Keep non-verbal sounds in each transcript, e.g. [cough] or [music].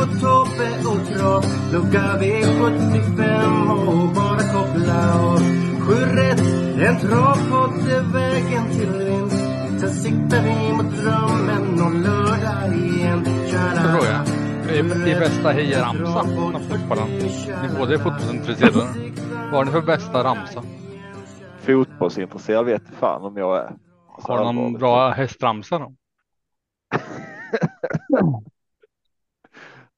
Marco, Tobbe och Trav Lucka V75 och bara koppla av Sju rätt, en travpodd är vägen till vinst Sen siktar vi mot drömmen om lördag igen. Är är bästa hejaramsa inom fotbollen? Ni båda är fotbollsintresserade. Vad har ni för bästa ramsa? Fotbollsintresserad vet fan om jag är. Har du någon bra hästramsa då?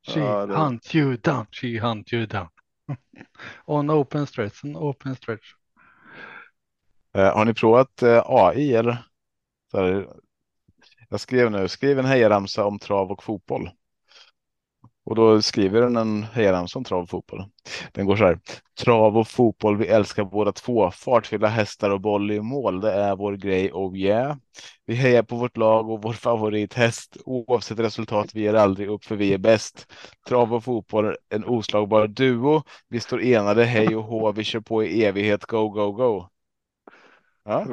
She Ja, det- hunt you down, she hunt you down. [laughs] On open stretch, on open stretch. Eh, har ni provat eh, AI eller? Här, jag skrev nu, skriv en hejaramsa om trav och fotboll. Och då skriver den en hejaramsa om trav och fotboll. Den går så här. Trav och fotboll, vi älskar båda två. Fartfyllda hästar och boll i mål, det är vår grej, oh yeah. Vi hejar på vårt lag och vår favorithäst. Oavsett resultat, vi ger aldrig upp för vi är bäst. Trav och fotboll, en oslagbar duo. Vi står enade, hej och hå, vi kör på i evighet, go, go, go. Ja.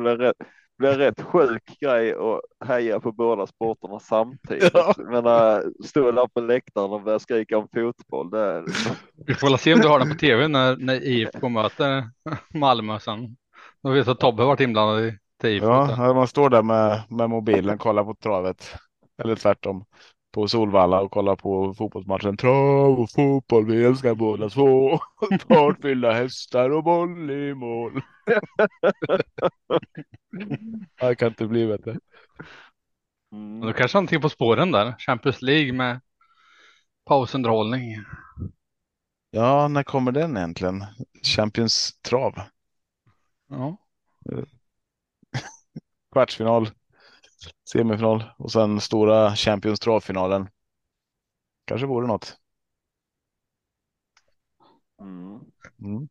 Det blir rätt, sjuk grej att heja på båda sporterna samtidigt. Ja. Men äh, stå där på läktaren och börja skrika om fotboll. Det är, Vi får väl se om du har den på tv när, när IFK möter Malmö sen. Jag vet att Tobbe varit inblandad i till IFK. Ja, man står där med, med mobilen, kollar på travet. Eller tvärtom. På Solvalla och kollar på fotbollsmatchen. Trav och fotboll, vi älskar båda två. [laughs] Fartfyllda hästar och boll i mål. Jag [laughs] kan inte bli bättre. Men mm, Då kanske någonting på spåren där. Champions League med pausunderhållning. Ja, när kommer den egentligen? Champions trav. Ja. Kvartsfinal. Semifinal och sen stora Champions travfinalen. Kanske vore något. mm. Mm.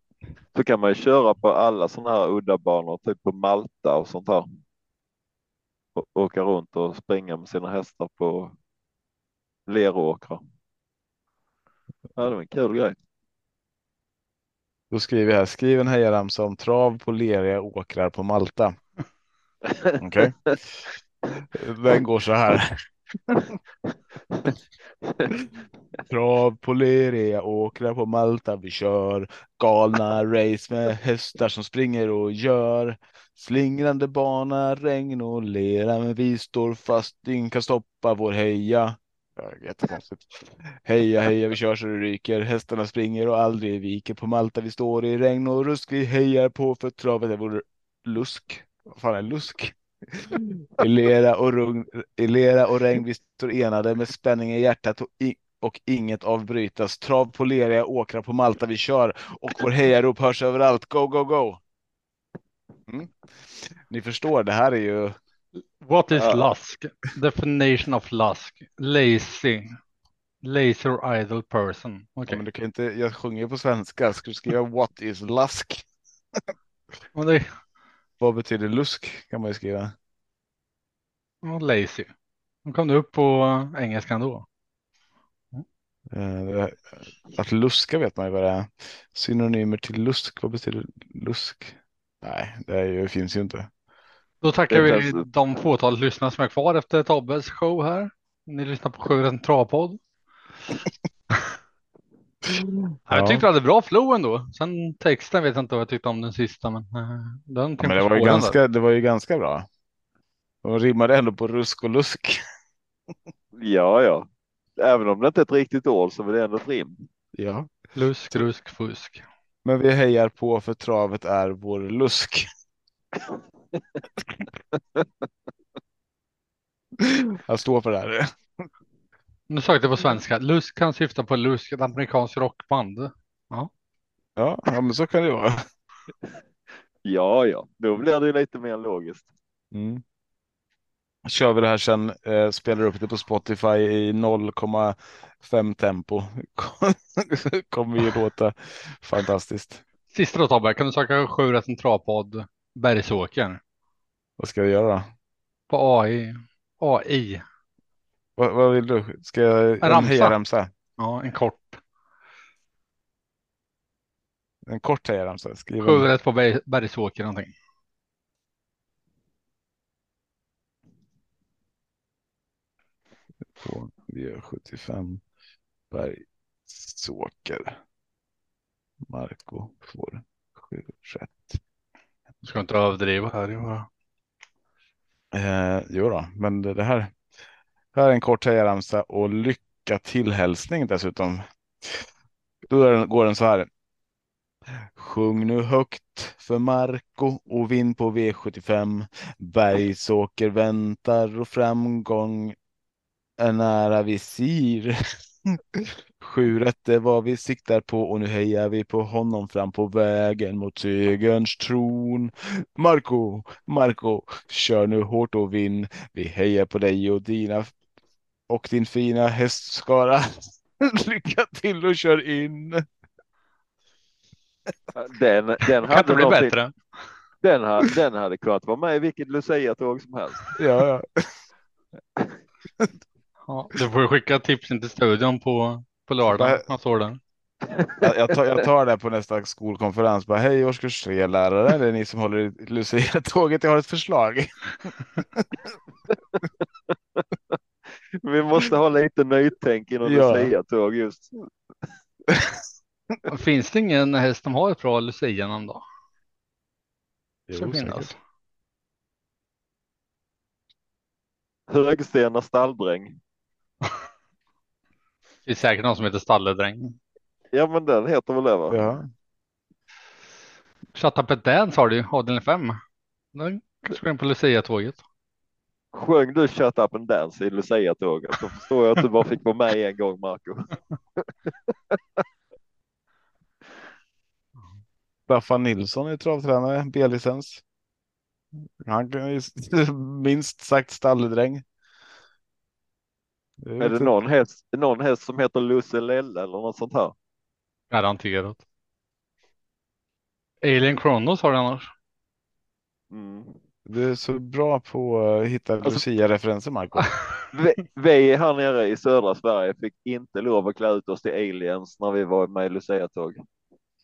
Så kan man ju köra på alla sådana här udda banor, typ på Malta och sånt här. Och åka runt och springa med sina hästar på leråkrar. Ja, det var en kul grej. Då skriver jag här, skriv en hejaramsa om trav på leriga åkrar på Malta. [laughs] Okej. Den går så här. Trav på leriga åkrar på Malta vi kör. Galna race med hästar som springer och gör. Slingrande bana, regn och lera. Men vi står fast, ingen kan stoppa vår heja. Jättekonstigt. Heja, heja, vi kör så det ryker. Hästarna springer och aldrig viker. På Malta vi står i regn och rusk. Vi hejar på för travet är vår lusk. Vad fan är lusk? I lera och, rugn, I lera och regn vi står enade med spänning i hjärtat och, i, och inget avbrytas. Trav på leriga åkrar på Malta vi kör och vår hejarop hörs överallt. Go, go, go! Mm. Ni förstår, det här är ju What is Ja. lusk? Definition of lusk. Lazy. Lazy or idle person. Ja, Okej. men du kan inte, jag sjunger på svenska. Ska du skriva what is lusk? Det Vad betyder lusk? Kan man ju skriva. och lazy. Då kom du upp på engelskan då. Eh, Att luska vet man ju vad det är. Synonymer till lusk, vad betyder lusk? Nej, det ju, finns ju inte. Då tackar Det vi ens- de fåtalet lyssnare som är kvar efter Tobbes show här. Ni lyssnar på Sjögrens travpodd. [laughs] Ja. Jag tyckte du hade bra flow ändå. Sen texten vet jag inte vad jag tyckte om den sista, men eh, den Ja, men det var ju ganska, det var ju ganska bra. De rimmade ändå på rusk och lusk. [laughs] Ja, ja. Även om det inte är ett riktigt ord så är det ändå ett rim. Ja. Lusk, rusk, fusk. Men vi hejar på för travet är vår lusk. [laughs] Jag står för det här. Nu sa jag det på svenska. Lusk kan syfta på Lusk, ett amerikanskt rockband. Ja, ja, men så kan det vara. Ja, ja, då blir det ju lite mer logiskt. Mm. kör vi det här sen, eh, spelar upp det på Spotify i 0,5 tempo. [laughs] kommer ju låta fantastiskt. Sista då Tobbe, kan du söka sju rätt en travpodd Bergsåker Vad ska vi göra på AI? AI, Vad, vad vill du? Ska jag en ramsa. hejaramsa? ja en kort. En kort hejaramsa? Skriv Sju rätt på Berg, Bergsåker någonting. på V75 Bergsåker. Marco får sju rätt. Du ska inte överdriva här. Var... Eh, jo då, men det det här. Här är en kort hejaramsa och lycka till hälsning dessutom. Då går den så här. Sjung nu högt för Marco och vinn på V75. Bergsåker väntar och framgång är nära visir. [laughs] Sju rätt är vad vi siktar på och nu hejar vi på honom fram på vägen mot segerns tron. Marco, Marco, kör nu hårt och vinn. Vi hejar på dig och dina och din fina hästskara. [laughs] Lycka till och kör in. Den, den hade bli någonting- bättre. Den, ha- den hade kunnat vara med i vilket Lucia-tåg som helst. Ja, ja. Ja, du får skicka tipsen till studion på, på lördag. Jag, jag, tar, jag tar det på nästa skolkonferens. Bara, Hej årskurs tre lärare, det är ni som håller i Lucia-tåget. Jag har ett förslag. [laughs] Vi måste ha lite nytänk inom Ja. Lucia-tåg just. Finns det ingen häst som har ett bra Lucia-namn då? Jo, finnas. Högstena stalldräng. [laughs] Det är säkert någon som heter Stalledräng. Ja men den heter väl det va? Ja. And dance har du ju, avdelning 5. Den ska gå in på Lucia-tåget. Sjöng du Shut Up and Dance i Lucia-tåget? Då förstår jag att du bara fick vara med en gång Marco. [laughs] Staffan Nilsson är travtränare, B-licens. Han ju [laughs] minst sagt stalledräng. Är det lite- någon häst, någon häst som heter Lusselelle eller något sånt här? Garanterat. Alien Kronos har du annars. Mm. Du är så bra på att hitta Alltså- Lucia-referenser, Marco. [laughs] Vi, vi här nere i södra Sverige fick inte lov att klä ut oss till aliens när vi var med i Lucia-tåg.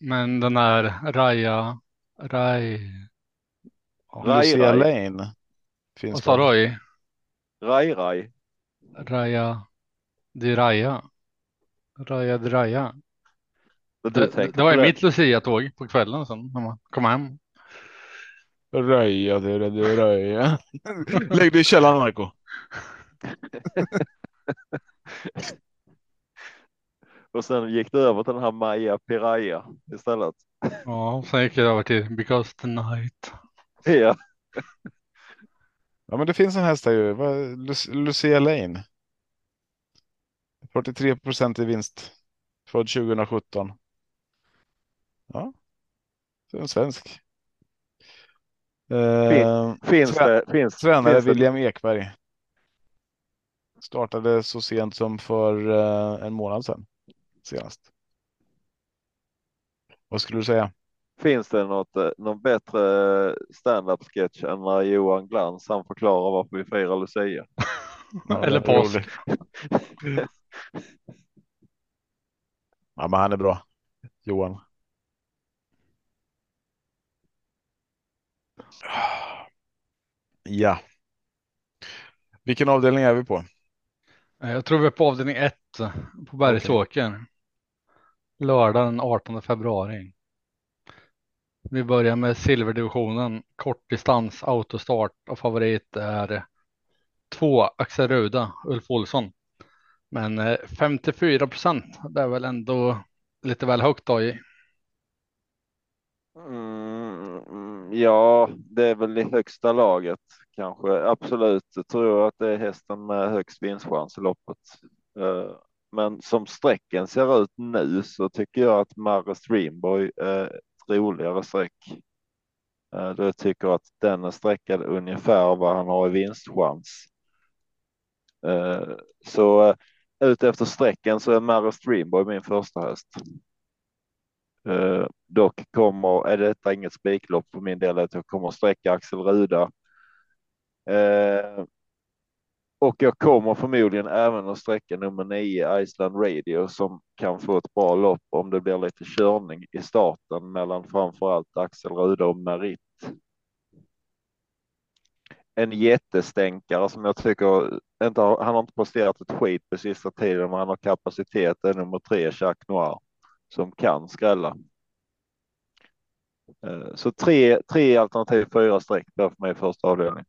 Men den här Raja, Raj, Raj, Lucia Raj. Lane. Finns vad sa. Roy? Raj, raj. Raja, di Raja. Raja, di Raja. Du Det, tänkte det var ju mitt Lucia-tåg på kvällen sen när man kom hem. Röja, det är det, röja. [laughs] Lägg dig i källaren, Marco. [laughs] Och sen gick det över till den här Maja Piraya istället. Ja, sen gick jag över till Because tonight. Ja, Ja, men det finns en häst här ju. Lucia Lane. 43 procent i vinst. Född 2017. Ja. Det är en svensk. Eh, finns det, finns, tränare finns det, William Ekberg. Startade så sent som för eh, en månad sedan. Senast. Vad skulle du säga? finns det något, eh, någon bättre stand-up sketch än när Johan Glans han förklarar varför vi firar Lucia? [laughs] Ja, Eller påsk. [laughs] Ja, men han är bra. Johan. Ja. Vilken avdelning är vi på? Eh, Jag tror vi är på avdelning 1 på Bergsåker. Lördag den 18 februari. Vi börjar med silverdivisionen. Kortdistans autostart och favorit är två Axel Ruda, Ulf Olsson. Men eh, 54 procent, det är väl ändå lite väl högt då i. Mm, Mm, ja, det är väl i högsta laget kanske. Absolut, jag tror att det är hästen med högst vinstchans i loppet. Eh, men som sträcken ser ut nu så tycker jag att Marre Streamboy är ett roligare streck eh, Då Då jag tycker att den är sträckad ungefär vad han har i vinstchans. Eh, så ut efter sträcken så är Marre Streamboy min första häst. Eh, Dock kommer, är detta inget spiklopp för min del, att jag kommer sträcka Axel Ruda. Eh, Och jag kommer förmodligen även att sträcka nummer nio Iceland Radio som kan få ett bra lopp om det blir lite körning i starten mellan framförallt Axel Ruda och Merit. En jättestänkare som jag tycker inte har, han har inte presterat ett skit på sista tiden, men han har kapacitet. Det är nummer tre Jacques Noir som kan skrälla. Eh, Så tre, tre alternativ fyra streck där för mig i första avdelningen.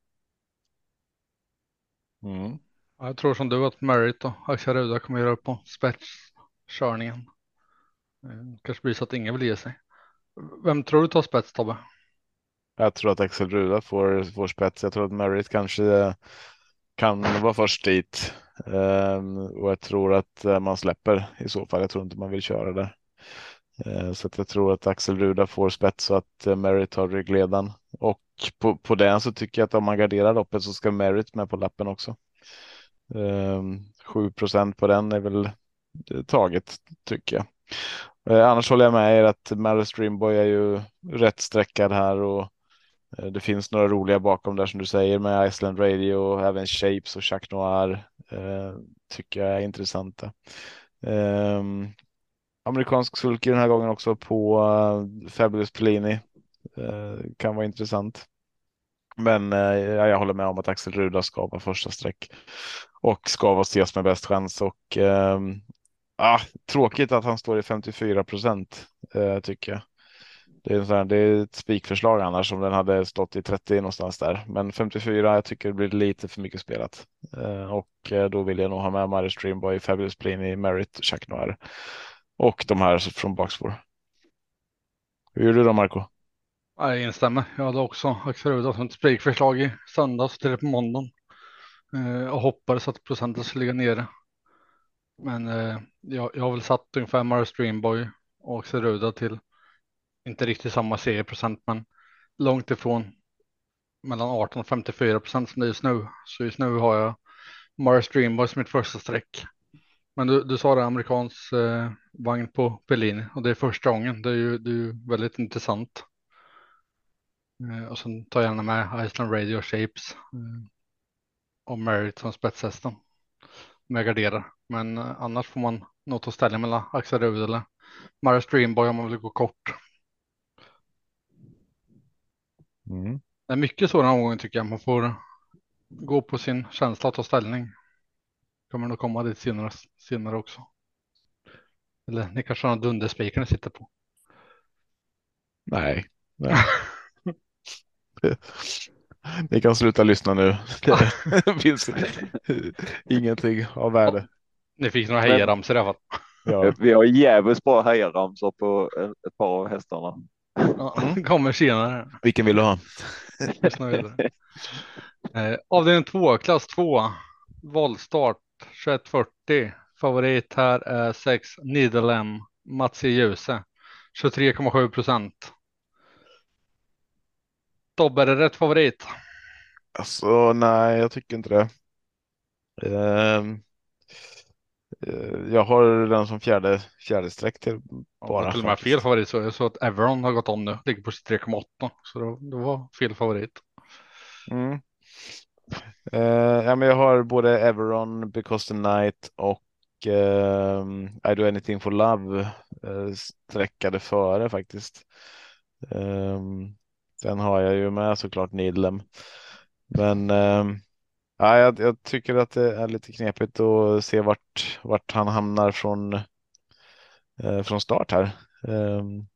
Mm. Ja, Jag tror som du att Merit och Axel Ruda kommer göra upp på spetskörningen. Eh, Kanske blir så att ingen vill ge sig. Vem tror du tar spets Tobbe? Jag tror att Axel Ruda får, får spets. Jag tror att Merritt kanske kan vara först dit. Ehm, och jag tror att eh, man släpper i så fall. Jag tror inte man vill köra där. Eh, så att jag tror att Axel Ruda får spets och att eh, Merritt har ryggledan. Och på, på den så tycker jag att om man garderar loppet så ska Merritt med på lappen också. Ehm, 7% på den är väl eh, taget tycker jag. Annars håller jag med er att Mary Streamboy är ju rätt sträckad här och det finns några roliga bakom där som du säger med Iceland Radio och även Shapes och Jacques Noir eh, tycker jag är intressanta. Ehm, amerikansk sulky den här gången också på uh, Fabulous Pellini Uh, kan vara intressant. Men uh, jag håller med om att Axel Ruda ska vara första streck och ska vara ses med bäst chans och ah, tråkigt att han står i 54 procent tycker jag. Det är, här, det är ett spikförslag annars om den hade stått i 30 någonstans där. Men 54, jag tycker det blir lite för mycket spelat. Eh, och då vill jag nog ha med Mario Streamboy, Fabulous Pliny, Merit, Jacques Noir och de här från bakspår. Hur gör du då Marco? Jag instämmer. Jag hade också Axel Ruda som ett spikförslag i söndags till på måndagen. Eh, och hoppades att procenten skulle ligga nere. Men eh, jag, jag har väl satt ungefär Mario Streamboy och Axel Ruda till inte riktigt samma serieprocent men långt ifrån mellan 18 och 54 procent som det är just nu. Så just nu har jag Mario Streamboy som mitt första streck. Men du, du sa det amerikansk eh, vagn på Bellini och det är första gången. Det är ju, det är ju väldigt intressant. Eh, och sen tar jag gärna med Iceland Radio Shapes eh, och Merit som spetshästen. Om jag garderar. Men eh, annars får man nog ta ställning mellan Axel Rud eller Mara Streamboy om man vill gå kort. Mm. Det är mycket sådana omgångar tycker jag. Man får gå på sin känsla och ta ställning. Kommer nog komma dit senare, senare också. Eller ni kanske har någon dunderspiker ni sitter på. Nej. nej. [laughs] [laughs] Ni kan sluta lyssna nu. [laughs] Det finns ingenting av värde. Ni fick några hejaramsor i alla fall. Ja. Vi har jävligt bra hejaramsor på ett- par av hästarna. Ja, kommer senare. Vilken vill du ha? Eh, avdelning 2, klass 2. Voltstart 2140. Favorit här är 6 Nidelem Mats i Ljuse. 23,7 procent. Tobbe, är det rätt favorit? Alltså nej, jag tycker inte det. Ehm, eh, jag har den som fjärde, fjärde streck till Ja, bara. till och med fel favorit så jag såg att Everon har gått om nu. Ligger på 23,8. Så det, det var fel favorit. Mm. Uh, ja, men jag har både Everon, Because the Night och uh, I Do Anything for Love uh, sträckade före faktiskt. Ehm, sen har jag ju med såklart Nidlem. Men uh, ja, jag, jag tycker att det är lite knepigt att se vart, vart han hamnar från, eh, från start här. Ehm,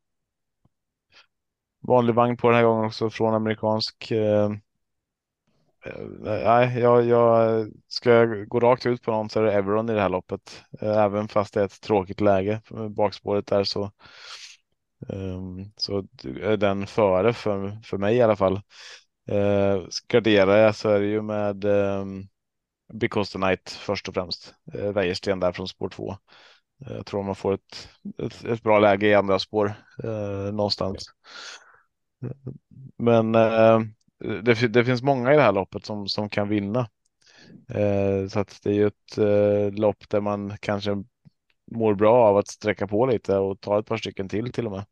vanlig vagn på den här gången också från amerikansk. Ehm, Eh, nej, jag, jag ska jag gå rakt ut på någon så är det Everon i det här loppet. Eh, även fast det är ett tråkigt läge. Bakspåret där så, ehm, så är den före för, för mig i alla fall. Eh, Garderar jag så är det ju med ehm, um, Because the Night först och främst. Eh, Wäjersten där från spår två. Eh, jag tror man får ett, ett, ett bra läge i andra spår eh, någonstans. Men eh, det, det, finns många i det här loppet som, som kan vinna. Eh, så att det är ju ett eh, lopp där man kanske mår bra av att sträcka på lite och ta ett par stycken till till och med.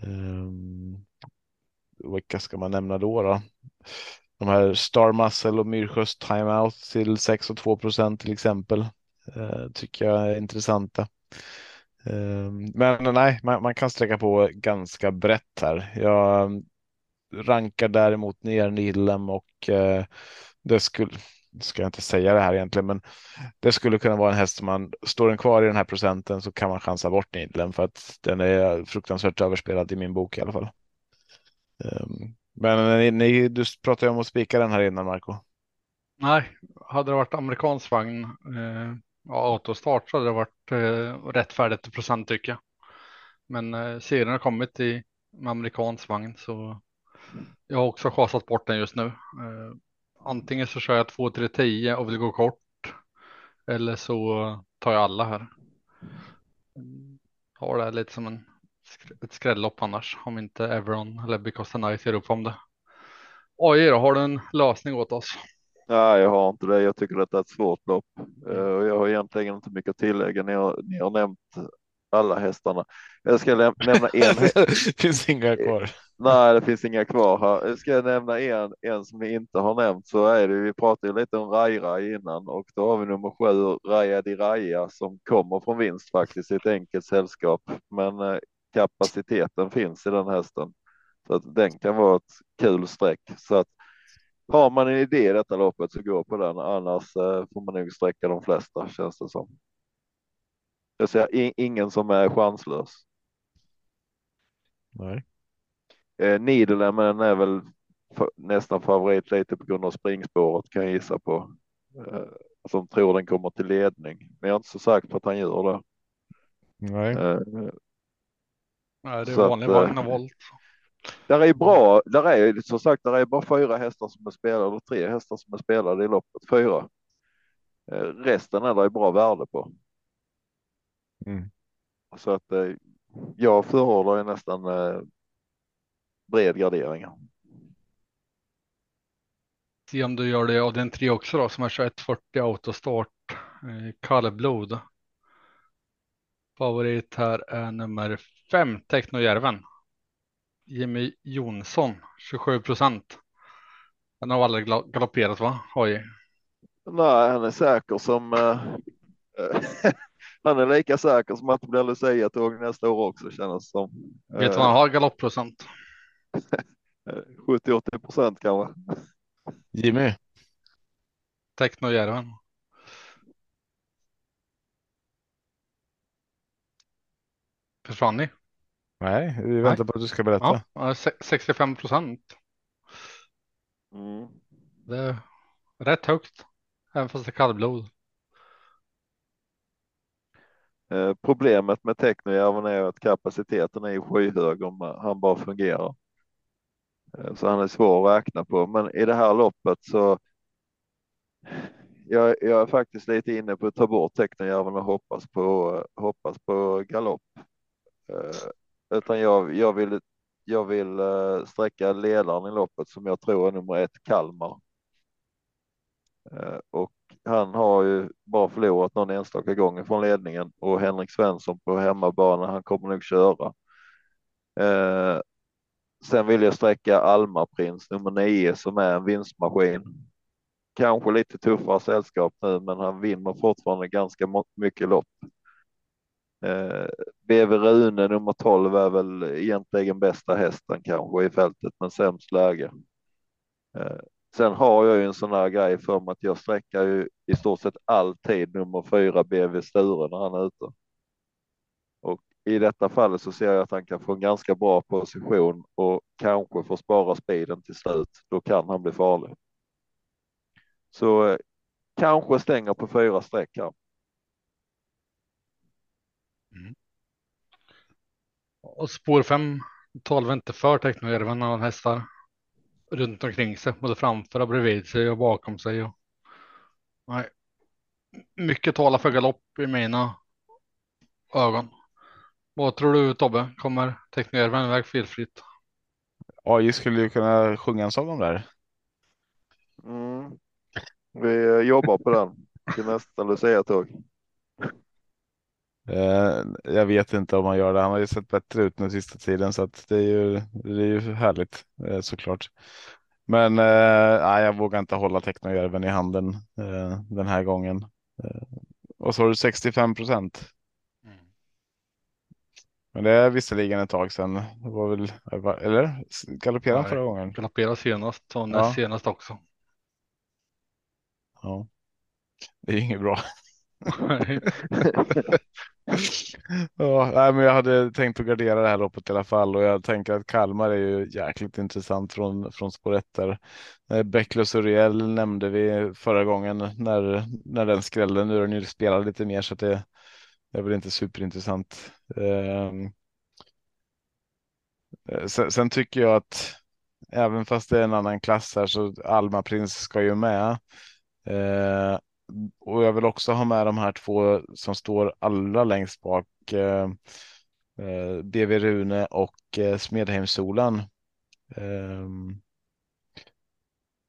Eh, vilka ska man nämna då? då? De här Star Muscle och Myrsjös timeout till 6 och 2 procent till exempel. Eh, tycker jag är intressanta. Eh, men nej, man, man, kan sträcka på ganska brett här. Jag rankar däremot ner Nilem och eh, det skulle ska jag inte säga det här egentligen, men det skulle kunna vara en häst som man står den kvar i den här procenten så kan man chansa bort Nidlen för att den är fruktansvärt överspelad i min bok i alla fall. Um, men eh, ni, ni, du pratade om att spika den här innan Marco. Nej, hade det varit amerikansk vagn eh, autostart så hade det varit eh, rättfärdigt procent tycker jag. Men eh, serien har kommit i amerikansk vagn så jag har också chasat bort den just nu. Eh, antingen så kör jag 2 3 10 och vill gå kort. Eller så tar jag alla här. Har det lite som en, ett skrällopp annars. Om inte Everon eller Because the Night ger upp om det. Oj då, har du en lösning åt oss? Nej, jag har inte det. Jag tycker det är ett svårt lopp eh, och jag har egentligen inte mycket att tillägga. Ni har, ni har nämnt alla hästarna. Jag ska nämna en. det [laughs] finns inga kvar. Nej, det finns inga kvar här. Ska jag nämna en, en som vi inte har nämnt så är det, vi pratade lite om Raira innan och då har vi nummer sju, Raja di Raja som kommer från vinst faktiskt i ett enkelt sällskap. Men eh, kapaciteten finns i den hästen så att den kan vara ett kul streck. Så att har man en idé i detta loppet så gå på den, annars eh, får man nog sträcka de flesta känns det som. Jag ser ingen som är chanslös. Nej. Eh, Niederlämmen är väl nästan favorit lite på grund av springspåret kan jag gissa på. Eh, som tror den kommer till ledning, men jag är inte så säker på att han gör det. Nej. Eh, Nej, det är vanlig vagn och volt. Där är bra. Där är som sagt, där är bara fyra hästar som är spelade och tre hästar som är spelade i loppet. Fyra. Eh, resten är det bra värde på. Mm. Så att eh, jag förordar nästan eh, bred gardering. Se om du gör det av den tre också då som är 2140 autostart. Eh, Kallblod. Favorit här är nummer fem Technojärven. Jimmy Jonsson 27 procent. Den har aldrig galopperat va? Oj. Nej, han är säker som. Uh, [laughs] han är lika säker som att det blir Lucia-tåg nästa år också känns som. Vet du vad han har galoppprocent? [laughs] 70-80 procent kanske. Jimmy. Technojärven. Försvann ni? Nej, vi väntar Nej. på att du ska berätta. Ja, 65 procent. Mm. Det är rätt högt, även fast det är kallblod. Eh, problemet med Technojärven är att kapaciteten är skyhög om han bara fungerar. Eh, så han är svår att räkna på, men i det här loppet så. Jag, jag är faktiskt lite inne på att ta bort Technojärven och hoppas på hoppas på galopp. Eh, utan jag, jag vill. Jag vill eh, sträcka ledaren i loppet som jag tror är nummer ett Kalmar. Eh, och han har ju bara förlorat någon enstaka gång från ledningen och Henrik Svensson på hemmabana. Han kommer nog köra. Eh, sen vill jag sträcka Alma Prins nummer nio som är en vinstmaskin. Kanske lite tuffare sällskap nu, men han vinner fortfarande ganska mycket lopp. Eh, BV Rune nummer 12 är väl egentligen bästa hästen kanske i fältet, men sämst läge. Eh, Sen har jag ju en sån här grej för mig att jag sträcker ju i stort sett alltid nummer fyra BV Sture när han är ute. Och i detta fallet så ser jag att han kan få en ganska bra position och kanske få spara speeden till slut. Då kan han bli farlig. Så eh, kanske stänger på fyra streck här. Mm. Och spår fem talar inte för Technojärven av hästar runt omkring sig, både framför och bredvid sig och bakom sig. Och... Nej. Mycket talar för galopp i mina ögon. Vad tror du Tobbe? Kommer Teknerven iväg felfritt? AI skulle ju kunna sjunga en sång om det här. Mm. Vi jobbar på den till nästa Lucia-tåg. Eh, jag vet inte om han gör det. Han har ju sett bättre ut nu sista tiden så att det är ju, det är ju härligt eh, såklart. Men eh, jag vågar inte hålla technojärven i handen eh, den här gången. Eh, och så har du 65 procent. Men det är visserligen ett tag sedan. Det var väl, eller galopperade han förra gången? Galopperade senast och Ja. näst senast också. Ja. Det är inget bra. [laughs] ja, nej, men jag hade tänkt att gardera det här loppet i alla fall och jag tänker att Kalmar är ju jäkligt intressant från, från spår ett där. Eh, Bäcklös Uriel nämnde vi förra gången när, när den skrällde. Nu är den ju spelad lite mer så att det, det är väl inte superintressant. Ehm, eh, sen, sen tycker jag att även fast det är en annan klass här så Alma Prins ska ju med. Eh, och jag vill också ha med de här två som står allra längst bak. Ehm, eh, eh, BV Rune och eh, Smedheimssolan. Eh,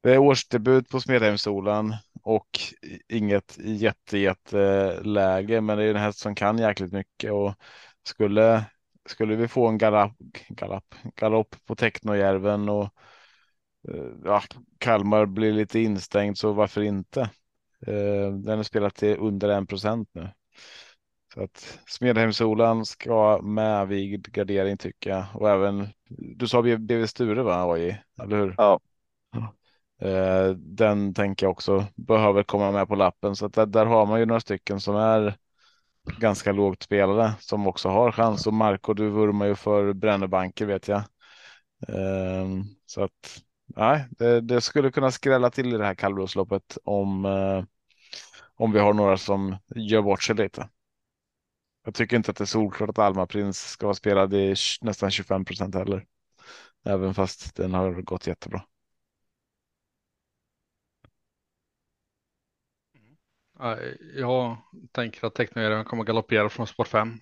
det är årsdebut på Smedheimssolan och inget jätte, jätte läge, men det är en häst som kan jäkligt mycket och skulle, skulle vi få en galopp, galopp, galopp på Technojärven och eh, ja, Kalmar blir lite instängd så varför inte? Eh, den har spelat till under en procent nu. Så att Smedhemsolan ska med vid gardering tycker jag. Och även, du sa BV Sture va, AJ? Eller hur? Ja. Eh, den tänker jag också behöver komma med på lappen. Så att där, där har man ju några stycken som är ganska lågt spelade som också har chans. Och Marco, du vurmar ju för Brännebanker vet jag. Ehm, så att nej, det, det skulle kunna skrälla till i det här kallblodsloppet om eh, om vi har några som gör bort sig lite. Jag tycker inte att det är solklart att Alma Prins ska vara spelad i nästan 25 procent heller. Även fast den har gått jättebra. Jag tänker att Technojärven kommer galoppera från spår 5.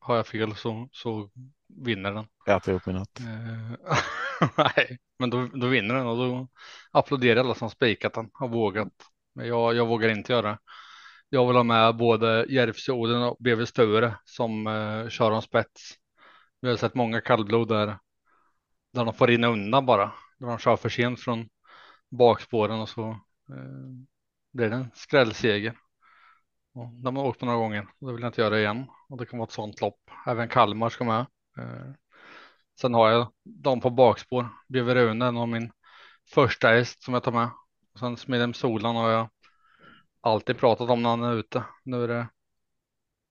Har jag fel så, så vinner den. Jag äter upp min hatt. Eh, [laughs] Nej, men då, då vinner den och då applåderar alla som spikat den har vågat. Men jag, jag vågar inte göra det. Jag vill ha med både Järvsöoden och BV Sture som eh, kör om spets. Vi har sett många kallblod där, där de får rinna undan bara. Där de kör för sent från bakspåren och så eh, blir det en skrällseger. Och de har åkt på några gånger och det vill jag inte göra igen. Och det kan vara ett sånt lopp. Även Kalmar ska med. Eh, sen har jag dem på bakspår. BV är en av min första häst som jag tar med. Och sen Smedhem Solan har jag alltid pratat om när han är ute. Nu är det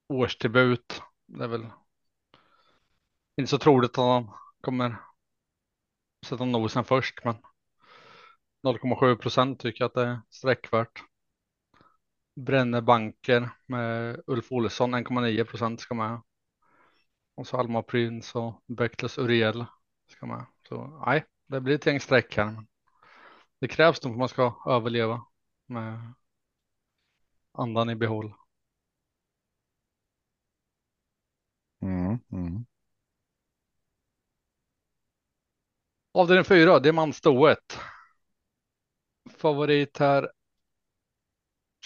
årsdebut. Det är väl inte så troligt att han kommer sätta nosen först, men 0,7 procent tycker jag att det är sträckvärt. Bränne banker med Ulf Olsson 1,9 procent ska med. Och så Alma Prins och Bäcklös Uriel ska med. Så nej, det blir ett gäng streck här. Men det krävs nog för man ska överleva med andan i behåll. Mm, mm. Avdelning fyra, diamantstoet. Favorit här.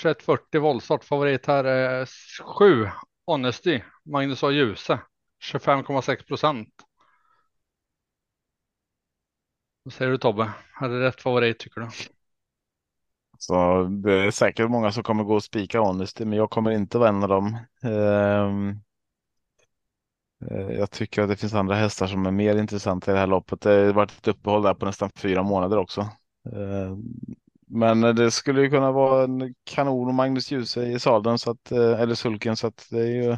2140 voltstart. Favorit här är 7 Honesty. Magnus A. Djuse. 25,6 procent. Vad säger du Tobbe? Är det rätt favorit tycker du? Så det är säkert många som kommer gå och spika Honesty, men jag kommer inte vara en av dem. Um... Jag tycker att det finns andra hästar som är mer intressanta i det här loppet. Det har varit ett uppehåll där på nästan fyra månader också. Ehm, men eh, det skulle ju kunna vara en kanon och Magnus Djuse i sadeln så att, eh, eller sulken så att det är ju.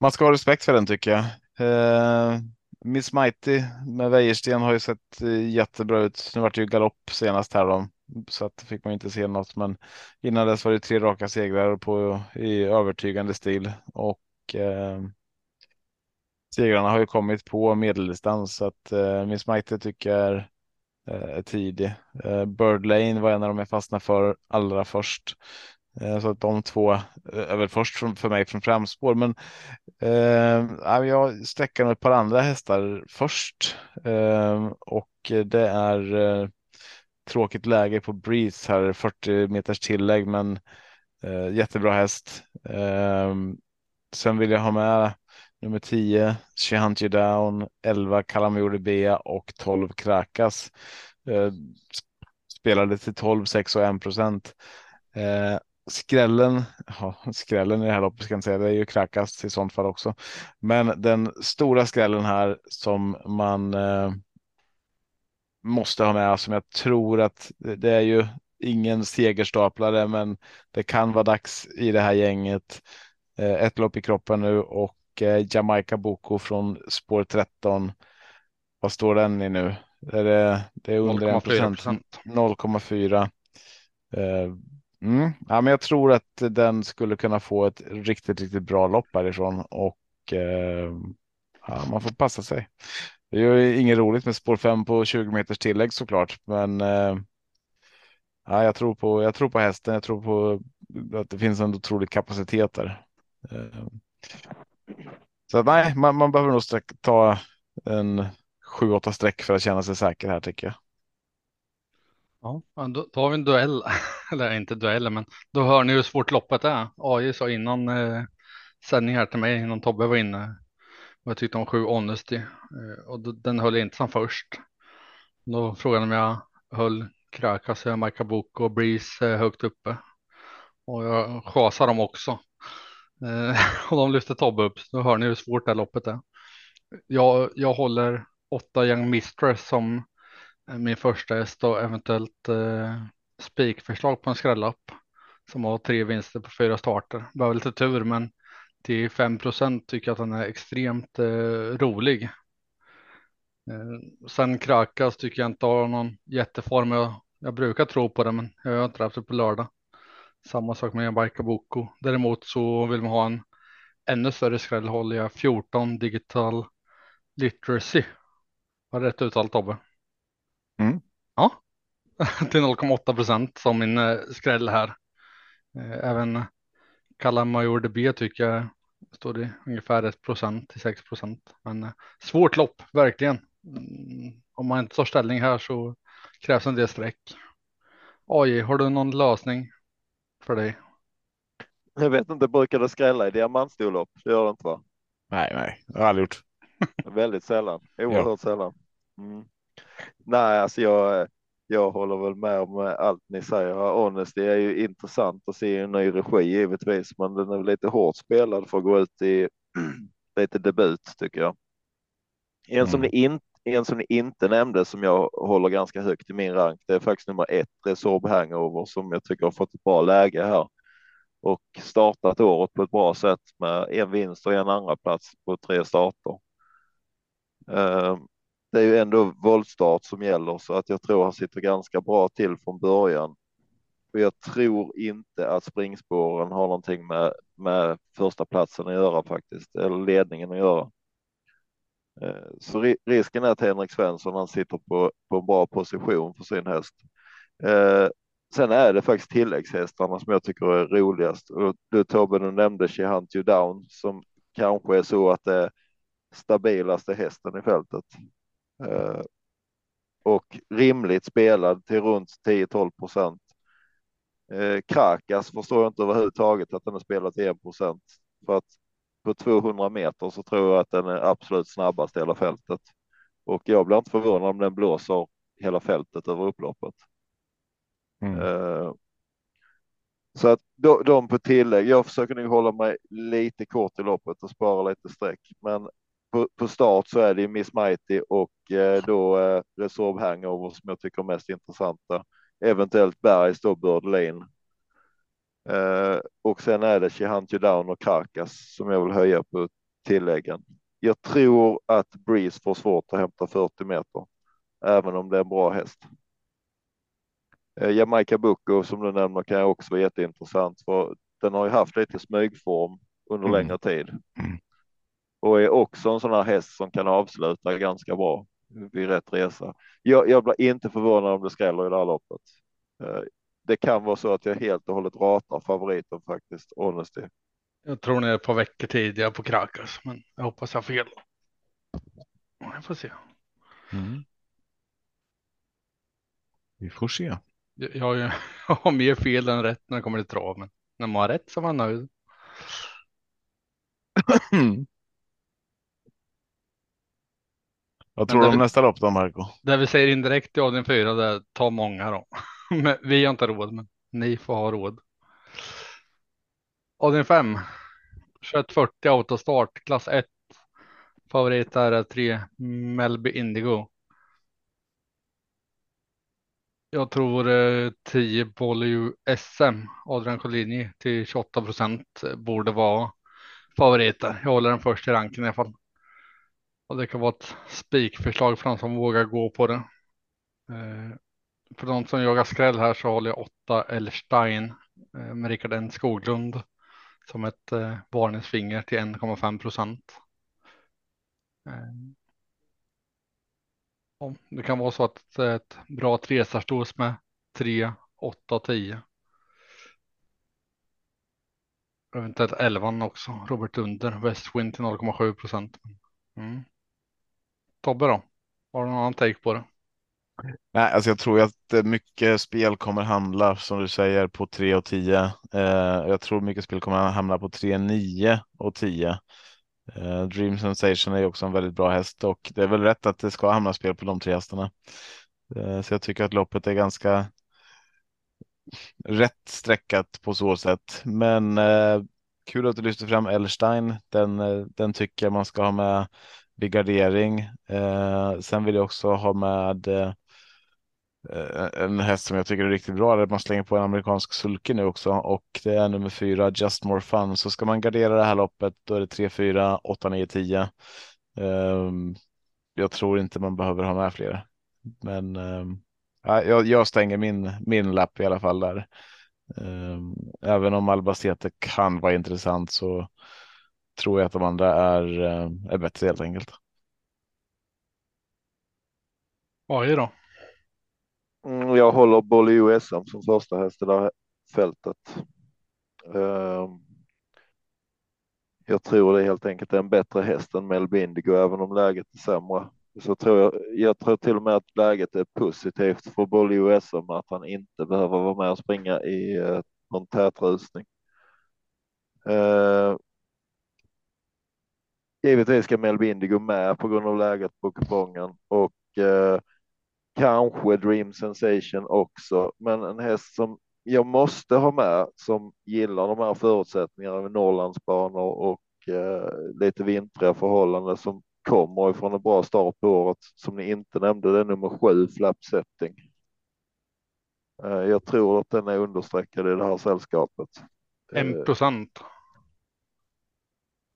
Man ska ha respekt för den tycker jag. Eh, Miss Mighty med Wäjersten har ju sett eh, jättebra ut. Nu vart det ju galopp senast här då, så att fick man inte se något. Men innan dess var det tre raka segrar på i övertygande stil och eh, segrarna har ju kommit på medeldistans så att eh, Miss Mighty tycker jag är, eh, tidig. Eh, Bird Lane var en av de jag fastnade för allra först. Eh, Så att de två eh, är väl först från- för mig från framspår. Men eh, jag sträcker nog ett par andra hästar först. Eh, och det är eh, tråkigt läge på Breeze här, 40 meters tillägg, men eh, jättebra häst. Eh, sen vill jag ha med nummer 10, She You Down, 11 Kalamuri Bea och 12 Krakas. Eh, spelade till 12, 6 och 1 procent. Eh, skrällen, ja, [laughs] skrällen i det här loppet ska jag säga, det är ju Krakas i sånt fall också. Men den stora skrällen här som man eh, måste ha med, som jag tror att det det är ju ingen segerstaplare, men det kan vara dags i det här gänget. Eh, ett lopp i kroppen nu och eh, Jamaica Boko från spår 13. Vad står den i nu? Är det, det är under 1 0,4 procent. procent. 0,4. Eh, Mm. Ja, men jag tror att den skulle kunna få ett riktigt, riktigt bra lopp härifrån och eh, ja, man får passa sig. Det är ju inget roligt med spår 5 på 20 meters tillägg såklart, men ja, jag tror på. Jag tror på hästen. Jag tror på att det finns en otrolig kapacitet där. Så att, nej, man, man behöver nog sträck, ta en 7-8 streck för att känna sig säker här tycker jag. Ja, då, tar vi en duell, [laughs] eller inte duell, men då hör ni hur svårt loppet är. AJ sa innan eh, sändning här till mig, innan Tobbe var inne, vad jag tyckte om 7-Honesty eh, och då, den höll jag inte som först. Då frågade han om jag höll Krakas, Maikabuko och Breeze eh, högt uppe och jag chasade dem också. Eh, [laughs] och de lyfter Tobbe upp, då hör ni hur svårt det här loppet är. Jag, jag håller åtta Young Mistress som eh, min första häst och eventuellt eh, spikförslag på en skrällapp som har tre vinster på fyra starter. Behöver lite tur, men till 5% tycker jag att den är extremt eh, rolig. Eh, sen Krakas tycker jag inte har någon jätteform. Jag, jag brukar tro på det, men jag har inte haft det på lördag. Samma sak med Barca Boko. Däremot så vill man ha en ännu större skräll håller jag 14 digital literacy. Var det rätt uttal Tobbe? Mm. Ja, [laughs] till 0,8 procent som min eh, skräll här. Eh, även Kalla Major DB tycker jag står det ungefär 1 procent till 6 procent. Men eh, svårt lopp, verkligen. Mm, om man inte tar ställning här så krävs en del streck. AJ, har du någon lösning för dig? Jag vet inte, brukar det skrälla i diamantstorlopp? Det gör det inte va? Nej, nej, det har jag aldrig gjort. [laughs] Väldigt sällan, oerhört sällan. Mm. Nej, alltså jag, jag håller väl med om allt ni säger. Honesty är ju intressant att se i en ny regi givetvis, men den är lite hårt spelad för att gå ut i [clears throat] lite debut tycker jag. En, som ni in, en som ni inte nämnde som jag håller ganska högt i min rank, det är faktiskt nummer ett, Resorb Hangover, som jag tycker har fått ett bra läge här och startat året på ett bra sätt med en vinst och en andra plats på tre starter. Eh, det är ju ändå voltstart som gäller så att jag tror han sitter ganska bra till från början. Och jag tror inte att springspåren har någonting med, med första platsen att göra faktiskt, eller ledningen att göra. Eh, så risken är att Henrik Svensson han sitter på, på en bra position för sin häst. Eh, sen är det faktiskt tilläggshästarna som jag tycker är roligast. Och du Tobbe, du nämnde She Hunt You Down som kanske är så att det är stabilaste hästen i fältet. Eh, och rimligt spelad till runt 10-12 procent. Eh, Krakas förstår jag inte överhuvudtaget att den är spelad till 1 procent för att på 200 meter så tror jag att den är absolut snabbast i hela fältet. Och jag blir inte förvånad om den blåser hela fältet över upploppet. Mm. Uh, så att de, de på tillägg. Jag försöker nog hålla mig lite kort i loppet och spara lite streck, men på, på, start så är det Miss Mighty och eh, då eh, Resorb Hangover som jag tycker är mest intressanta. Eventuellt Bergs då Birdlane. Eh, och sen är det She Hunt You Down och Karkas som jag vill höja på tilläggen. Jag tror att Breeze får svårt att hämta 40 meter, även om det är en bra häst. Eh, Jamaica Bucco som du nämner kan också vara jätteintressant för den har ju haft lite smygform under mm. längre tid. Mm och är också en sån här häst som kan avsluta ganska bra vid rätt resa. Jag, jag blir inte förvånad om det skräller i det här loppet. Det kan vara så att jag helt och hållet ratar favoriten faktiskt, honesty. Jag tror ni är ett par veckor tidigare på Krakas, men jag hoppas jag har fel. Jag får se. Mm. Vi får se. Jag, jag, [laughs] jag har mer fel än rätt när det kommer till trav, men när man har rätt så är man nöjd. [clears throat] Vad tror du om nästa lopp då, Marco? Det vi säger indirekt i avdelning fyra, det är ta många då. [laughs] Men vi har inte råd, men ni får ha råd. Avdelning 5, 2140 autostart, klass 1. Favorit är 3 Melby Indigo. Jag tror eh, 10 Bolly SM, Adrian Collini till 28 procent borde vara favoriter. Jag håller den först i ranken i alla fall. Och det kan vara ett spikförslag för de som vågar gå på det. Eh, för de som jagar skräll här så håller jag åtta Elstein eh, med Rickard N Skoglund som ett eh, varningsfinger till 1,5 procent. Eh, ja, det kan vara så att det är ett bra trestarstås med 3, 8 10. Eventuellt 11 också. Robert Under, Westwind till 0,7 procent. Mm. Tobbe då? Har du någon annan take på det? Nej, alltså jag tror att eh, mycket spel kommer handla, som du säger, på 3 och 10. Eh, jag tror mycket spel kommer hamna på 3, 9 och 10. Eh, Dream Sensation är också en väldigt bra häst och det är väl rätt att det ska hamna spel på de tre hästarna. Eh, så jag tycker att loppet är ganska rätt sträckat på så sätt. Men eh, kul att du lyfter fram Elstein. Den, eh, den tycker jag man ska ha med vid gardering. Eh, sen vill jag också ha med eh, Eh, en häst som jag tycker är riktigt bra. Där man slänger på en amerikansk sulke nu också och det är nummer fyra Just More Fun. Så ska man gardera det här loppet då är det 3, 4, 8, 9, 10. Um, jag tror inte man behöver ha med fler. Men um, ja, jag, jag stänger min, min lapp i alla fall där. Um, även om Albacete kan vara intressant så tror jag att de andra är, ehm, är bättre helt enkelt. Oj då. Mm, jag håller Bolly USM som första häst i det här fältet. Ehm, jag tror det helt enkelt är en bättre häst än Melby Indigo, även om läget är sämre. Så tror jag, jag tror till och med att läget är positivt för Bolly USM, att han inte behöver vara med och springa i eh, någon tätrusning. Ehm, givetvis ska Melby Indigo med på grund av läget på kupongen och eh, kanske Dream Sensation också, men en häst som jag måste ha med som gillar de här förutsättningarna med Norrlandsbanor och eh, lite vintriga förhållanden som kommer ifrån en bra start på året som ni inte nämnde. Det är nummer sju Flap Setting. Eh, jag tror att den är understreckad i det här sällskapet. En procent.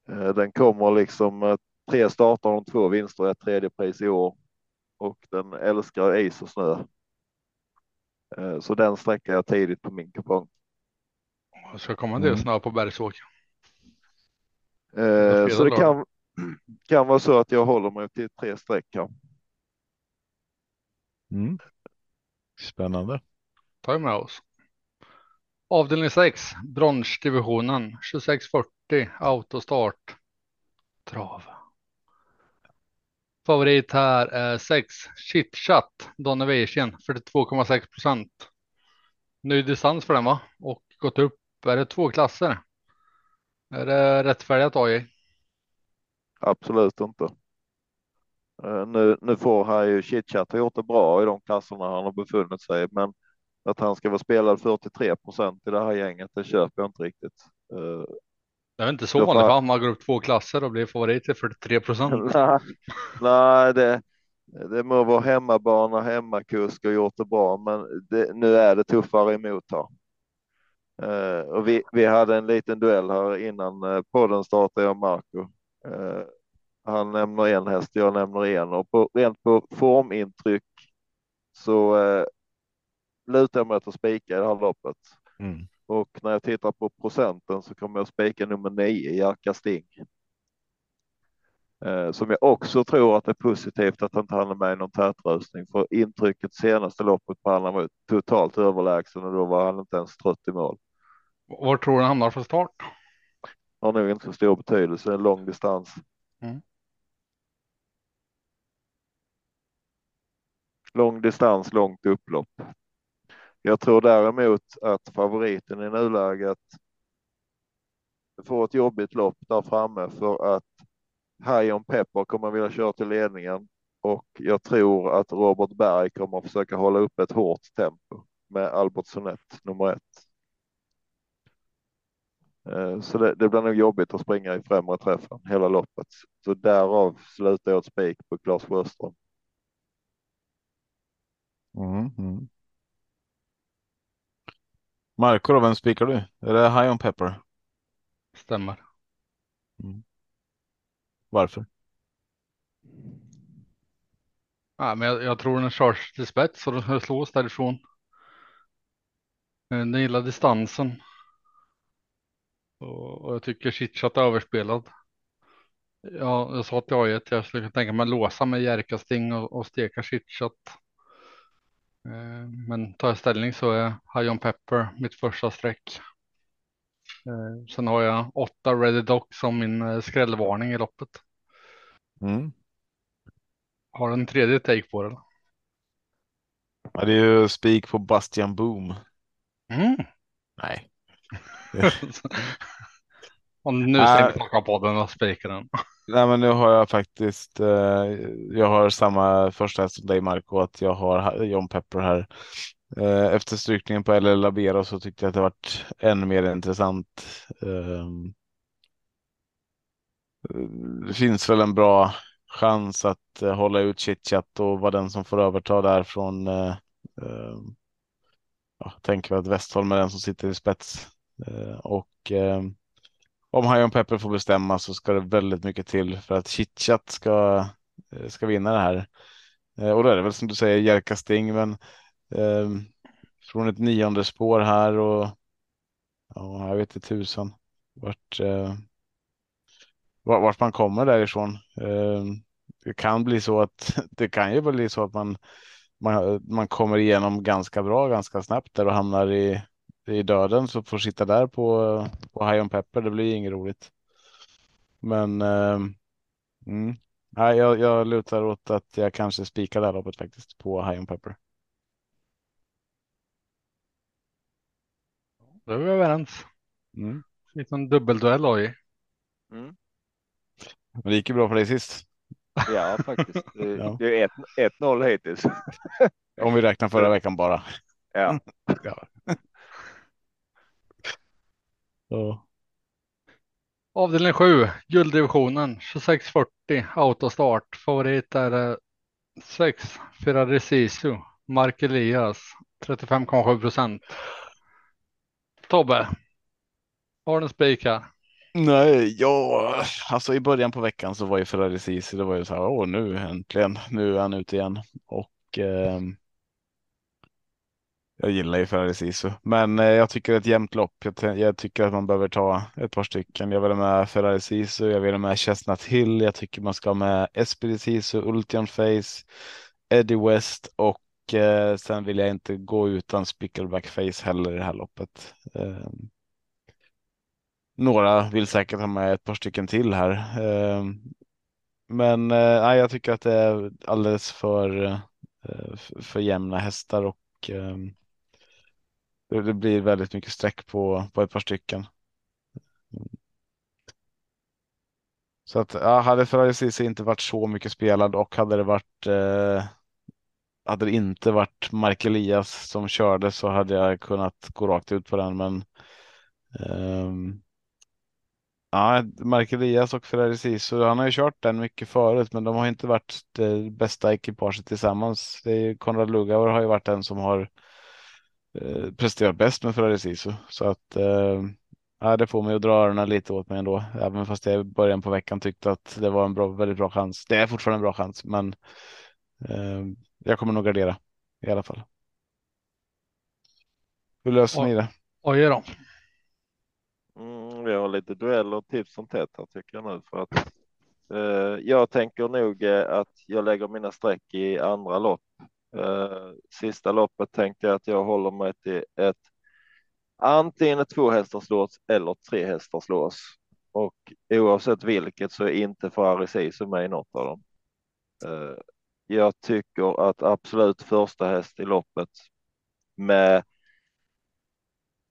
Eh, den kommer liksom eh, tre startar och två vinster och ett tredje pris i år och den älskar is och snö. Eh, Så den sträcker jag tidigt på min kupong. Jag ska komma en del Mm. snö på Bergsåker. Eh, Så det kan, [clears throat] kan vara så att jag håller mig till tre streck här. Mm. Spännande. vi med oss. Avdelning 6, bronsdivisionen 2640 autostart. Trav. Favorit här är 6 Chitchat Donovation 42,6 procent. Ny distans för den va? Och gått upp. Är det två klasser? Är det rättfärdigt AJ? Absolut inte. Eh, nu, nu får han ju Chitchat har gjort det bra i de klasserna han har befunnit sig, men att han ska vara spelad 43 procent i det här gänget, det köper jag inte riktigt. Eh, det är väl inte så vanligt får- va? Man går upp två klasser och blir favorit till 43 procent. [laughs] nej, nej, det, det må vara hemmabana, hemmakusk och gjort det bra, men det, nu är det tuffare emot här. Eh, och vi, vi hade en liten duell här innan uh, podden startade, jag och Marco. Eh, han nämner en häst, jag nämner en och på, rent på formintryck så uh, lutar jag mig att spika i det här loppet. Mm. Och när jag tittar på procenten så kommer jag spika nummer nio, Jerka Sting. Eh, som jag också tror att det är positivt att han inte hann med i någon tätröstning för intrycket senaste loppet på honom var totalt överlägsen och då var han inte ens trött i mål. Var tror du han hamnar för start? Har nog inte så stor betydelse, en lång distans. Mm. Lång distans, långt upplopp. Jag tror däremot att favoriten i nuläget får ett jobbigt lopp där framme för att High on Pepper kommer vilja köra till ledningen och jag tror att Robert Berg kommer att försöka hålla upp ett hårt tempo med Albert Sonett nummer ett. Eh, så det, det blir nog jobbigt att springa i främre träffen hela loppet. Så därav slutar jag ett spik på Claes Sjöström. Mm, mm. Marco då, vem spikar du? Är det High on Pepper? Stämmer. Varför? Ja, men jag, jag tror den körs till spets och den slås därifrån. Eh, Den gillar distansen. Och, och jag tycker Chitchat är överspelad. Ja, jag sa att jag är ett, jag skulle tänka mig låsa med Jerka Sting och, och steka Chitchat. Eh, Men tar jag ställning så är High on Pepper mitt första streck. Eh, Sen har jag åtta Ready Doc som min eh, skrällvarning i loppet. Mm. Har en tredje take på den. Ja, det är ju spik på Bastian Boom. Mm. Nej. [laughs] och nu Äh. stänger klockan på den och spikar den. Nej, men nu har jag faktiskt. Eh, jag har samma första häst som dig Marco, att jag har John Pepper här. Eh, efter strykningen på LL Labero så tyckte jag att det varit ännu mer intressant. Eh, det finns väl en bra chans att eh, hålla ut chitchat och vara den som får överta där från. Eh, eh, ja, tänker vi att Westholm är den som sitter i spets eh, och eh, om Hajon Pepper får bestämma så ska det väldigt mycket till för att chitchat ska eh, ska vinna det här. Eh, och då är det väl som du säger Jerka Sting, men eh, från ett nionde spår här och ja, jag vet inte tusan vart, eh, vart, vart man kommer därifrån. Eh, det kan bli så att [laughs] det kan ju bli så att man, man, man kommer igenom ganska bra ganska snabbt där och hamnar i, i döden så får sitta där på, på High on Pepper. Det blir inget roligt. Men eh, mm, nej, jag, jag lutar åt att jag kanske spikar det här loppet faktiskt på High on Pepper. Då är vi överens. Mm. Fick en dubbelduell oj. Mm. Men det gick ju bra för dig sist. Ja, faktiskt. Det, [laughs] Ja. det är ett- 1-0 hittills. Om vi räknar förra veckan bara. Ja. [laughs] Ja. Så. Avdelning 7, gulddivisionen 2640 autostart. Favorit är 6 Ferrari Sisu. Mark Elias 35,7 procent. Tobbe. Har du en spik här? Nej, ja, alltså i början på veckan så var ju Ferrari Sisi, det var ju så här, åh nu äntligen, nu är han ute igen. Och ehm, jag gillar ju Ferrari Sisu, men eh, jag tycker ett jämnt lopp. Jag, jag tycker att man behöver ta ett par stycken. Jag vill ha med Ferrari Sisu, jag vill ha med Chestnut Hill, jag tycker man ska ha med Esprit Sisu, Ultion Face, Eddie West och eh, sen vill jag inte gå utan Spickleback Face heller i det här loppet. Ehm, några vill säkert ha med ett par stycken till här. Ehm, men eh, nej, jag tycker att det är alldeles för, eh, för jämna hästar och ehm, det, det blir väldigt mycket streck på, på ett par stycken. Så att ja, hade Ferrari-Sisi inte varit så mycket spelad och hade det varit eh, hade det inte varit Mark Elias som körde så hade jag kunnat gå rakt ut på den. Men eh, ja, Mark Elias och Ferrari Sisu, han har ju kört den mycket förut, men de har inte varit det bästa ekipaget tillsammans. Det är ju Konrad Lugauer har ju varit den som har eh, presterat bäst med Ferrari Sisu. Så att eh, ja, det får mig att dra öronen lite åt mig ändå, även fast jag i början på veckan tyckte att det var en bra, väldigt bra chans. Det är fortfarande en bra chans, men eh, jag kommer nog gardera i alla fall. Hur löser ni det? Oj då. Mm, vi har lite dueller titt som tätt här tycker jag nu för att Eh, jag tänker nog eh, att jag lägger mina streck i andra lopp. Eh, sista loppet tänkte jag att jag håller mig till ett antingen ett tvåhästarslås eller trehästarslås. Och oavsett vilket så är inte Ferrari Sisu med i något av dem. Eh, jag tycker att absolut första häst i loppet med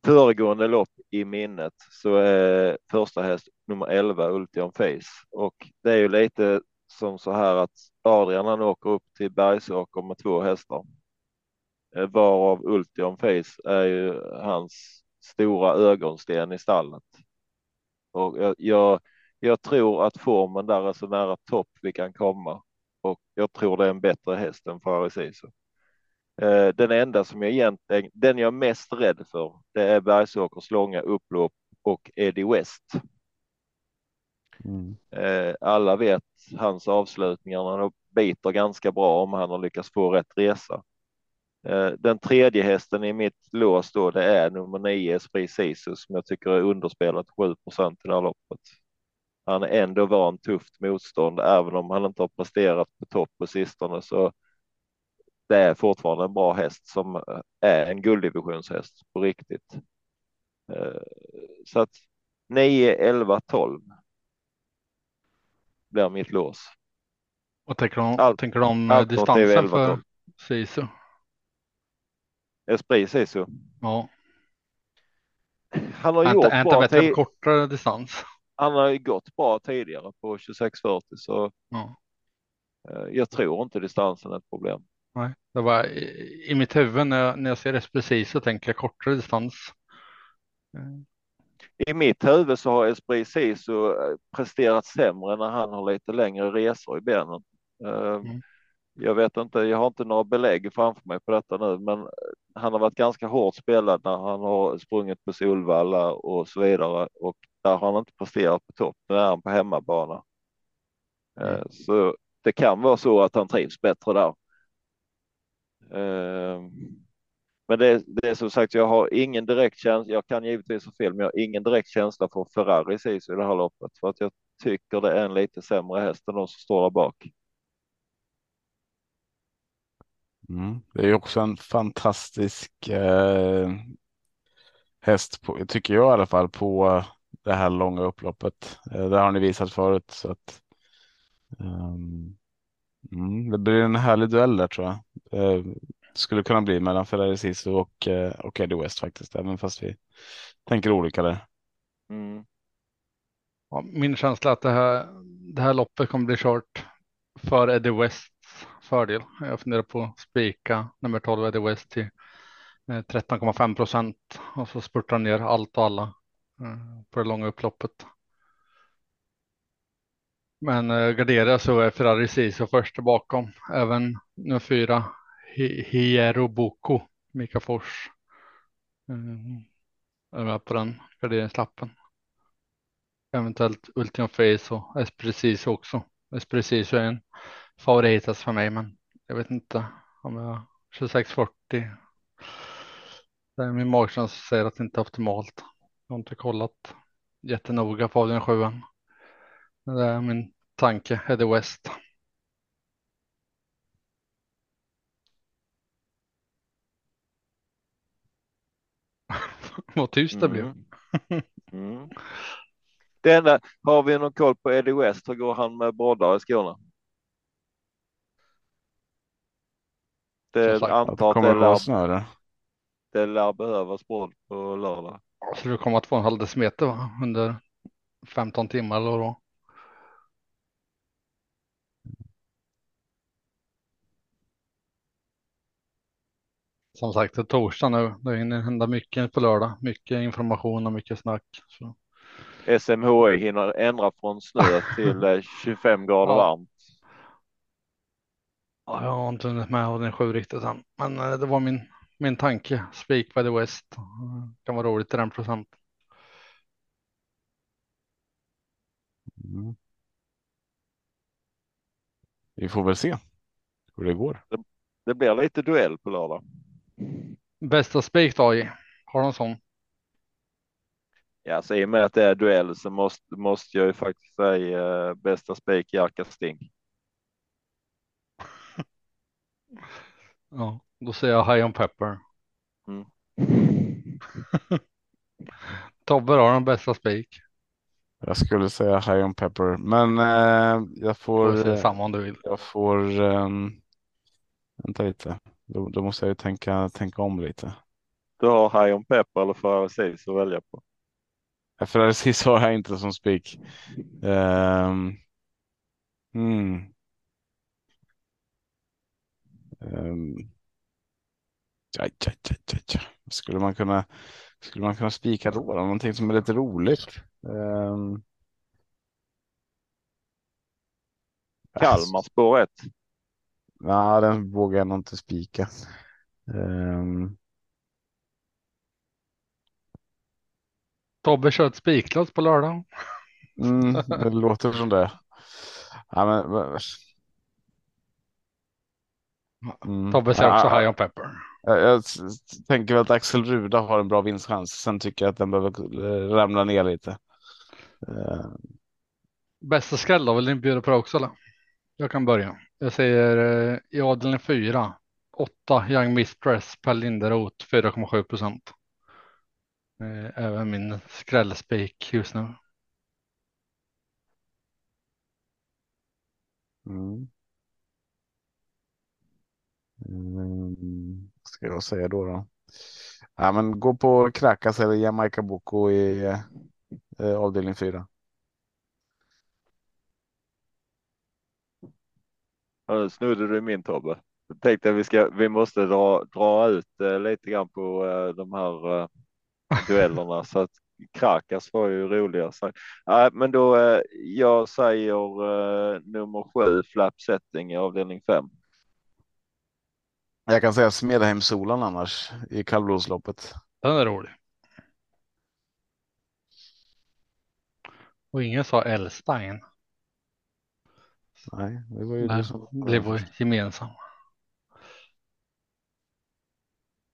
föregående lopp i minnet så är första häst nummer 11 Ultion Face och det är ju lite som så här att Adrian han åker upp till Bergsåker med två hästar. Eh, varav Ultion Face är ju hans stora ögonsten i stallet. Och jag, jag, jag tror att formen där är så nära topp vi kan komma och jag tror det är en bättre häst än Ferrari Sisu. Eh, den enda som jag egentligen, den jag är mest rädd för, det är Bergsåkers långa upplopp och Eddie West. Mm. Eh, alla vet hans avslutningar, han biter ganska bra om han har lyckats få rätt resa. Eh, den tredje hästen i mitt lås då, det är nummer nio Esprit Sisus som jag tycker är underspelat 7 procent i det här loppet. Han är ändå van tufft motstånd, även om han inte har presterat på topp på sistone så det är fortfarande en bra häst som eh, är en gulddivisionshäst på riktigt. Eh, så att 9, 11, 12 blir mitt lås. Vad tänker du om, allt, tänker du om allt distansen 11, för Sisu? Esprit Sisu? Ja. Han har gjort bra. Bättre kortare distans. Han har ju gått bra tidigare på 2640 så ja. Eh, jag tror inte distansen är ett problem. Nej, det var i, i mitt huvud när jag, när jag ser precis så tänker jag kortare distans. Mm. I mitt huvud så har Esprit Sisu eh, presterat sämre när han har lite längre resor i benen. Eh, mm. Jag vet inte, jag har inte några belägg framför mig på detta nu, men han har varit ganska hårt spelad när han har sprungit på Solvalla och så vidare och där har han inte presterat på topp. Nu är han på hemmabana. Mm. Så det kan vara så att han trivs bättre där. Ehm, men det, det är som sagt, jag har ingen direkt känsla. Jag kan givetvis ha fel, men jag har ingen direkt känsla för Ferrari i det här loppet för att jag tycker det är en lite sämre häst än de som står där bak. Mm. Det är också en fantastisk eh, häst, på, tycker jag i alla fall, på det här långa upploppet. Eh, det har ni visat förut. Så att, um, Mm, det blir en härlig duell där tror jag. Det skulle kunna bli mellan Ferrari Sisu och, eh, och Eddie West faktiskt, även fast vi tänker olika där. Mm. Ja, min känsla är att det här, det här loppet kommer bli kört för Eddie West fördel. Jag funderar på att spika nummer 12 Eddie West till eh, 13,5 procent och så spurtar ner allt och alla eh, på det långa upploppet. Men eh, gardera så är Ferrari Siso först bakom. Även nummer fyra Hiero Boko, Mika Fors. Är med på den garderingslappen. Eventuellt Ultimum Face och Esprecis också. Esprecis är en favorit för mig, men jag vet inte om jag 2640. Det är min magkänsla säger att det inte är optimalt. Jag har inte kollat jättenoga på avdelning 7. Det är min tanke, Eddie West. [laughs] Vad tyst det blev. Mm. mm. Det enda, har vi någon koll på Eddie West? Hur går han med broddar i Skåne? Det sagt, antar att det lär, snö, det lär behövas brodd på lördag. Så det kommer att få en halv decimeter va? under 15 timmar eller då? som sagt, det är torsdag nu. Det hinner hända mycket på lördag. Mycket information och mycket snack. Så. SMHI hinner ändra från snö [laughs] till 25 eh, grader ja. varmt. Ja, jag har inte hunnit med av den sju riktigt än, men eh, det var min, min tanke. Speak by the West. Det kan vara roligt i den procent. Mm. Vi får väl se hur det går. Det, det blir lite duell på lördag. Bästa spik då? Har du någon sån? Ja, så i och med att det är duell så måste, måste jag ju faktiskt säga eh, bästa spik Jerka Sting. Ja, då säger jag High on Pepper. Mm. [laughs] Tobbe har den bästa spik. Jag skulle säga High on Pepper, men eh, jag Får får. säga eh, samma om du vill. Jag får. Um, vänta lite. Då, då måste jag ju tänka, tänka om lite. Du har High on Pepper eller Ferrari Seas att välja på. För precis har jag inte som spik. Um, mm. Um, ja, ja, ja, ja, ja. Skulle man kunna skulle man kunna spika då? då? Någonting som är lite roligt. Um, Kalmar spår 1. Nej, den vågar jag nog inte spika. Um, Tobbe kör ett spiklås på lördag. mm, det låter som det. Ja, men- Mm. Tobbe säger också Ja, High on Pepper. Jag, jag tänker väl att Axel Ruda har en bra vinstchans. Sen tycker jag att den behöver eh, ramla ner lite. Eh, Bästa skräll då, vill ni bjuda på det också eller? Jag kan börja. Jag säger eh, i avdelning 4. 8 Young Mistress Per Linderoth 4,7 procent. Eh, Även min skrällspik just nu. mm. Ska jag säga då då? Ja, men gå på Krakas eller Jamaica Boko i eh, avdelning 4. Ja, nu snodde du min Tobbe. Jag tänkte att vi, ska, vi måste dra, dra ut eh, lite grann på eh, de här eh, duellerna så att Krakas var ju roligare. Så, ja, men då eh, jag säger eh, nummer sju flap setting i avdelning fem. Jag kan säga Smedheim Solan annars i kallblodsloppet. Den är rolig. Och ingen sa Elstein. Nej, det var ju Nej, du som. det var gemensam.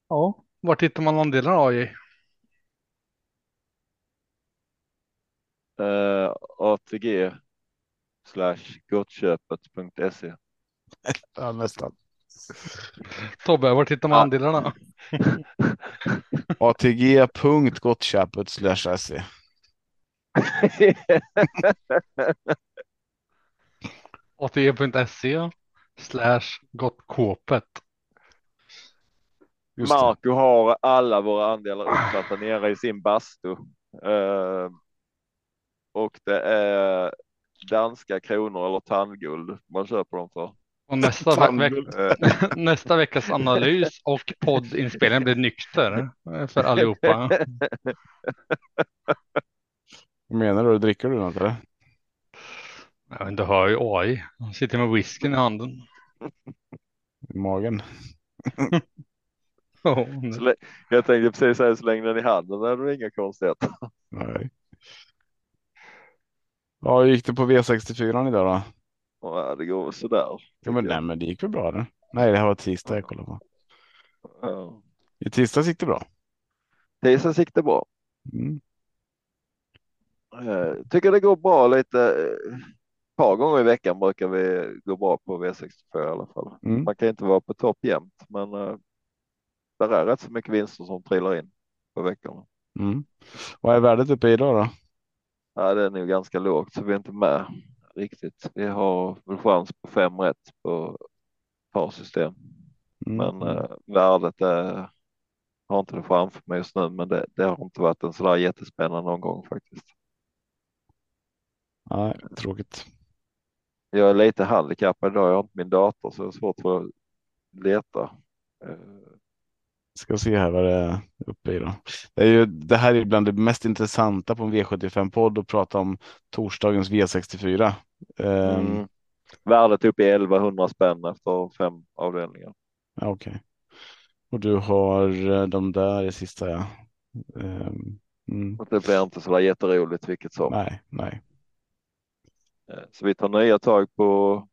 Ja, vart hittar man andelarna AJ? Eh, ATG slash gottköpet.se. Ja, nästan. [laughs] Tobbe, vart hittar man Ja. andelarna? [laughs] ATG.gottköpet slash se. ATG.se [laughs] slash gottkåpet. Just det. Marco har alla våra andelar uppsatta nere i sin bastu. Eh, och det är danska kronor eller tandguld man köper dem för. Och nästa, veck- Eh, [laughs] nästa veckas analys och poddinspelning blir nykter för allihopa. Vad menar du? Dricker du något eller? Ja, men du hör ju AI. Han sitter med whiskyn i handen. I magen? [laughs] Oh, så jag tänkte precis säga så länge den i handen är det inga konstigheter. Nej. Ja, hur gick det på V64 idag då? Ja, det går väl sådär. Ja, men, nej, men det gick väl bra det. Nej, det här var tisdag jag kollade på. Ja. I tisdags gick det bra. Tisdags gick det bra. Mm. Eh, tycker det går bra lite. eh, Ett par gånger i veckan brukar vi gå bra på V64 i alla fall. Mm. Man kan inte vara på topp jämt, men uh, där är rätt så mycket vinster som trillar in på veckorna. Mm. Vad är värdet uppe i idag då? Ja, det är nog ganska lågt så vi är inte med riktigt. Vi har väl chans på fem rätt på ett par system, Mm. men eh, värdet är, har inte det framför mig just nu, men det, det har inte varit en sådär jättespännande någon gång faktiskt. Nej, tråkigt. Jag är lite handikappad idag. Jag har inte min dator så det är svårt för att leta. Ska se här vad det är uppe i då. Det, är ju, det här är bland det mest intressanta på en V75-podd och prata om torsdagens V64. Ehm, Mm. Värdet upp i 1100 spänn efter fem avdelningar. Okej. Och du har eh, de där i sista ja. Ehm, mm. Och det blir inte så där jätteroligt vilket som. Nej, nej. Eh, Så vi tar nya tag på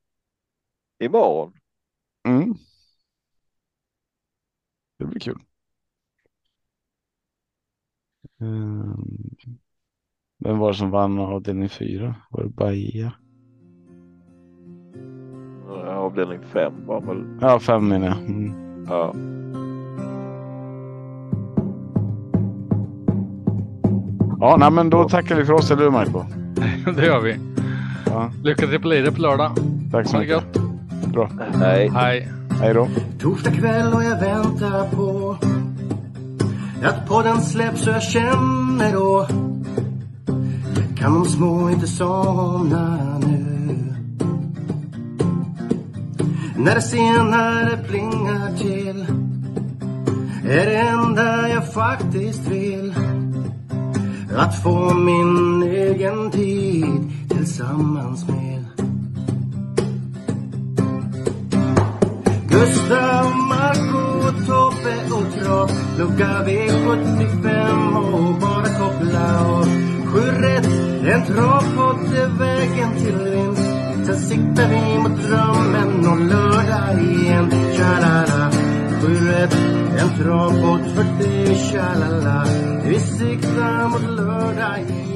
imorgon. Mm. Det blir kul. Eh, Vem var det som vann avdelning fyra? Var det Bahia? Avdelning fem var väl, Ja, fem menar jag. Mm. ja. Ja, nej, men då tackar vi för oss, eller hur Marco? [laughs] det gör vi. Ja, Lycka till på liret på lördag. tack så mycket. gött. Bra. Nej. Hej. Hej då. Torsdag kväll och jag väntar på att podden släpps så jag känner då kan de små inte somna nu. När det senare plingar till är det enda jag faktiskt vill. Att få min egen tid tillsammans med. Gustav, Marco, Tobbe och Trav Lucka V75 och bara koppla av Sju rätt, en travpott är vägen till vinst. Sen siktar vi mot drömmen och lördag igen. Tja-la-la Sju rätt, en travbåt för dig Tja-la-la. Vi siktar mot lördag igen.